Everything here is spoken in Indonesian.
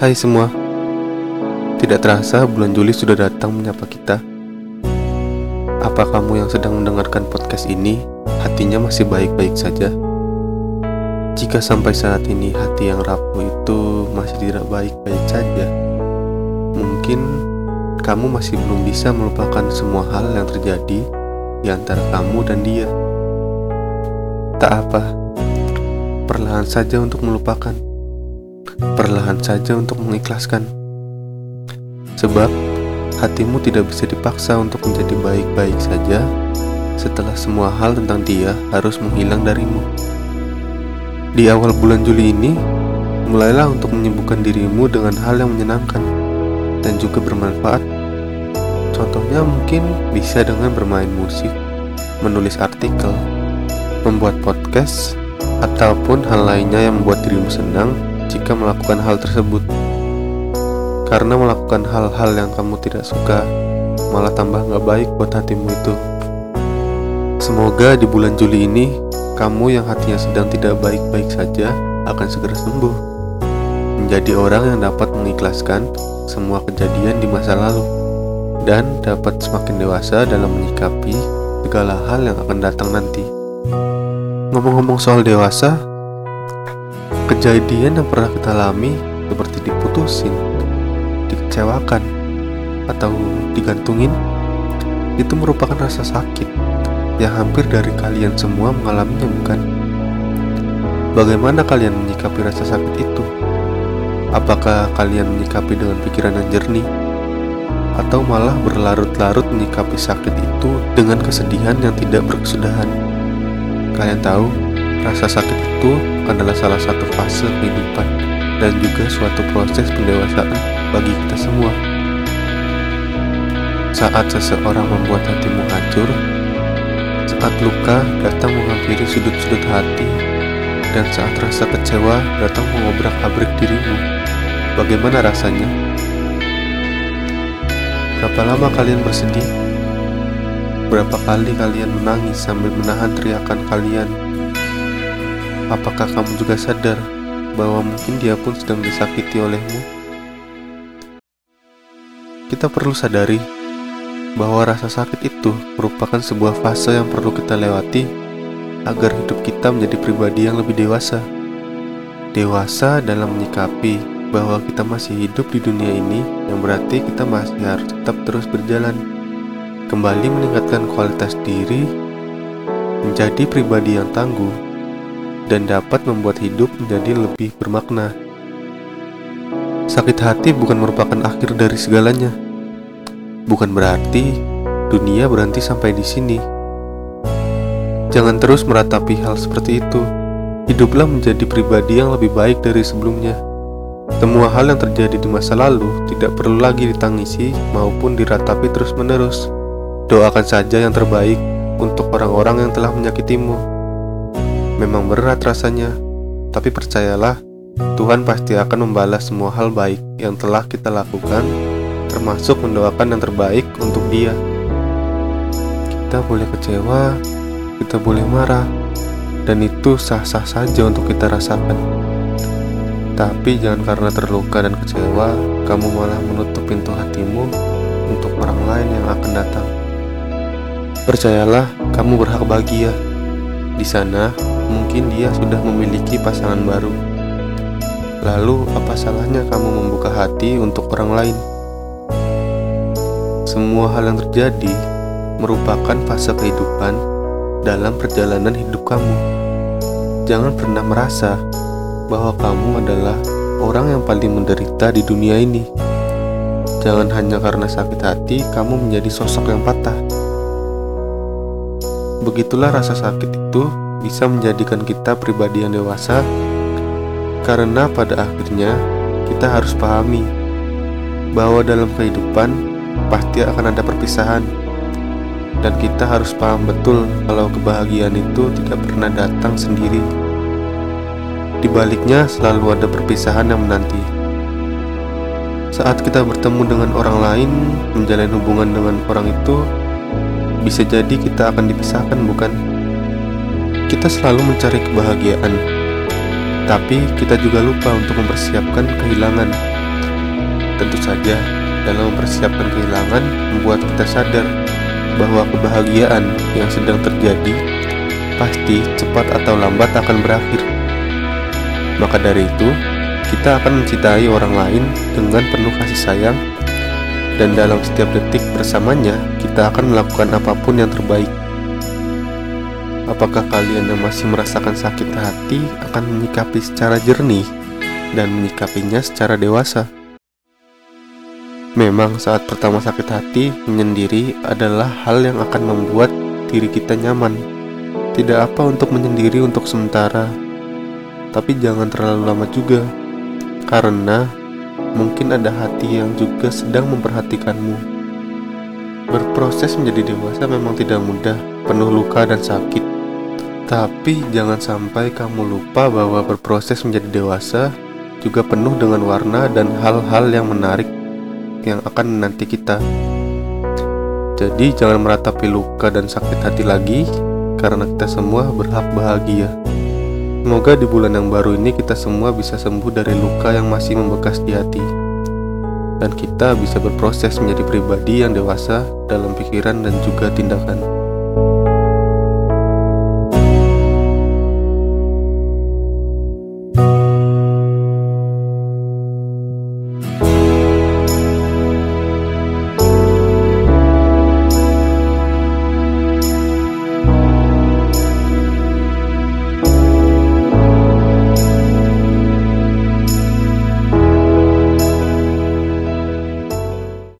Hai semua, tidak terasa bulan Juli sudah datang menyapa kita. Apa kamu yang sedang mendengarkan podcast ini hatinya masih baik-baik saja? Jika sampai saat ini hati yang rapuh itu masih tidak baik-baik saja, mungkin kamu masih belum bisa melupakan semua hal yang terjadi di antara kamu dan dia. Tak apa, perlahan saja untuk melupakan perlahan saja untuk mengikhlaskan. Sebab hatimu tidak bisa dipaksa untuk menjadi baik-baik saja setelah semua hal tentang dia harus menghilang darimu. Di awal bulan Juli ini, mulailah untuk menyembuhkan dirimu dengan hal yang menyenangkan dan juga bermanfaat. Contohnya mungkin bisa dengan bermain musik, menulis artikel, membuat podcast, ataupun hal lainnya yang membuat dirimu senang jika melakukan hal tersebut. Karena melakukan hal-hal yang kamu tidak suka malah tambah nggak baik buat hatimu itu. Semoga di bulan Juli ini kamu yang hatinya sedang tidak baik-baik saja akan segera sembuh. Menjadi orang yang dapat mengikhlaskan semua kejadian di masa lalu dan dapat semakin dewasa dalam menyikapi segala hal yang akan datang nanti. Ngomong-ngomong soal dewasa, Kejadian yang pernah kita alami seperti diputusin, dikecewakan, atau digantungin itu merupakan rasa sakit yang hampir dari kalian semua mengalaminya bukan? Bagaimana kalian menyikapi rasa sakit itu? Apakah kalian menyikapi dengan pikiran yang jernih? Atau malah berlarut-larut menyikapi sakit itu dengan kesedihan yang tidak berkesudahan? Kalian tahu, rasa sakit itu adalah salah satu fase kehidupan dan juga suatu proses pendewasaan bagi kita semua. Saat seseorang membuat hatimu hancur, saat luka datang menghampiri sudut-sudut hati, dan saat rasa kecewa datang mengobrak-abrik dirimu, bagaimana rasanya? Berapa lama kalian bersedih? Berapa kali kalian menangis sambil menahan teriakan kalian Apakah kamu juga sadar bahwa mungkin dia pun sedang disakiti olehmu? Kita perlu sadari bahwa rasa sakit itu merupakan sebuah fase yang perlu kita lewati agar hidup kita menjadi pribadi yang lebih dewasa. Dewasa dalam menyikapi bahwa kita masih hidup di dunia ini yang berarti kita masih harus tetap terus berjalan. Kembali meningkatkan kualitas diri, menjadi pribadi yang tangguh, dan dapat membuat hidup menjadi lebih bermakna. Sakit hati bukan merupakan akhir dari segalanya. Bukan berarti dunia berhenti sampai di sini. Jangan terus meratapi hal seperti itu. Hiduplah menjadi pribadi yang lebih baik dari sebelumnya. Semua hal yang terjadi di masa lalu tidak perlu lagi ditangisi maupun diratapi terus-menerus. Doakan saja yang terbaik untuk orang-orang yang telah menyakitimu. Memang berat rasanya, tapi percayalah, Tuhan pasti akan membalas semua hal baik yang telah kita lakukan, termasuk mendoakan yang terbaik untuk Dia. Kita boleh kecewa, kita boleh marah, dan itu sah-sah saja untuk kita rasakan. Tapi jangan karena terluka dan kecewa, kamu malah menutup pintu hatimu untuk orang lain yang akan datang. Percayalah, kamu berhak bahagia. Di sana, mungkin dia sudah memiliki pasangan baru. Lalu, apa salahnya kamu membuka hati untuk orang lain? Semua hal yang terjadi merupakan fase kehidupan dalam perjalanan hidup kamu. Jangan pernah merasa bahwa kamu adalah orang yang paling menderita di dunia ini. Jangan hanya karena sakit hati kamu menjadi sosok yang patah. Begitulah rasa sakit itu bisa menjadikan kita pribadi yang dewasa, karena pada akhirnya kita harus pahami bahwa dalam kehidupan pasti akan ada perpisahan, dan kita harus paham betul kalau kebahagiaan itu tidak pernah datang sendiri. Di baliknya selalu ada perpisahan yang menanti. Saat kita bertemu dengan orang lain, menjalin hubungan dengan orang itu, bisa jadi kita akan dipisahkan, bukan? Kita selalu mencari kebahagiaan, tapi kita juga lupa untuk mempersiapkan kehilangan. tentu saja dalam mempersiapkan kehilangan membuat kita sadar bahwa kebahagiaan yang sedang terjadi pasti cepat atau lambat akan berakhir. Maka dari itu, kita akan mencintai orang lain dengan penuh kasih sayang dan dalam setiap detik bersamanya kita akan melakukan apa pun yang terbaik. Apakah kalian yang masih merasakan sakit hati akan menyikapi secara jernih dan menyikapinya secara dewasa? Memang saat pertama sakit hati menyendiri adalah hal yang akan membuat diri kita nyaman. Tidak apa untuk menyendiri untuk sementara, tapi jangan terlalu lama juga, karena mungkin ada hati yang juga sedang memperhatikanmu. Berproses menjadi dewasa memang tidak mudah, penuh luka dan sakit. Tapi jangan sampai kamu lupa bahwa berproses menjadi dewasa juga penuh dengan warna dan hal-hal yang menarik yang akan menanti kita. Jadi jangan meratapi luka dan sakit hati lagi karena kita semua berhak bahagia. Semoga di bulan yang baru ini kita semua bisa sembuh dari luka yang masih membekas di hati. Dan kita bisa berproses menjadi pribadi yang dewasa dalam pikiran dan juga tindakan.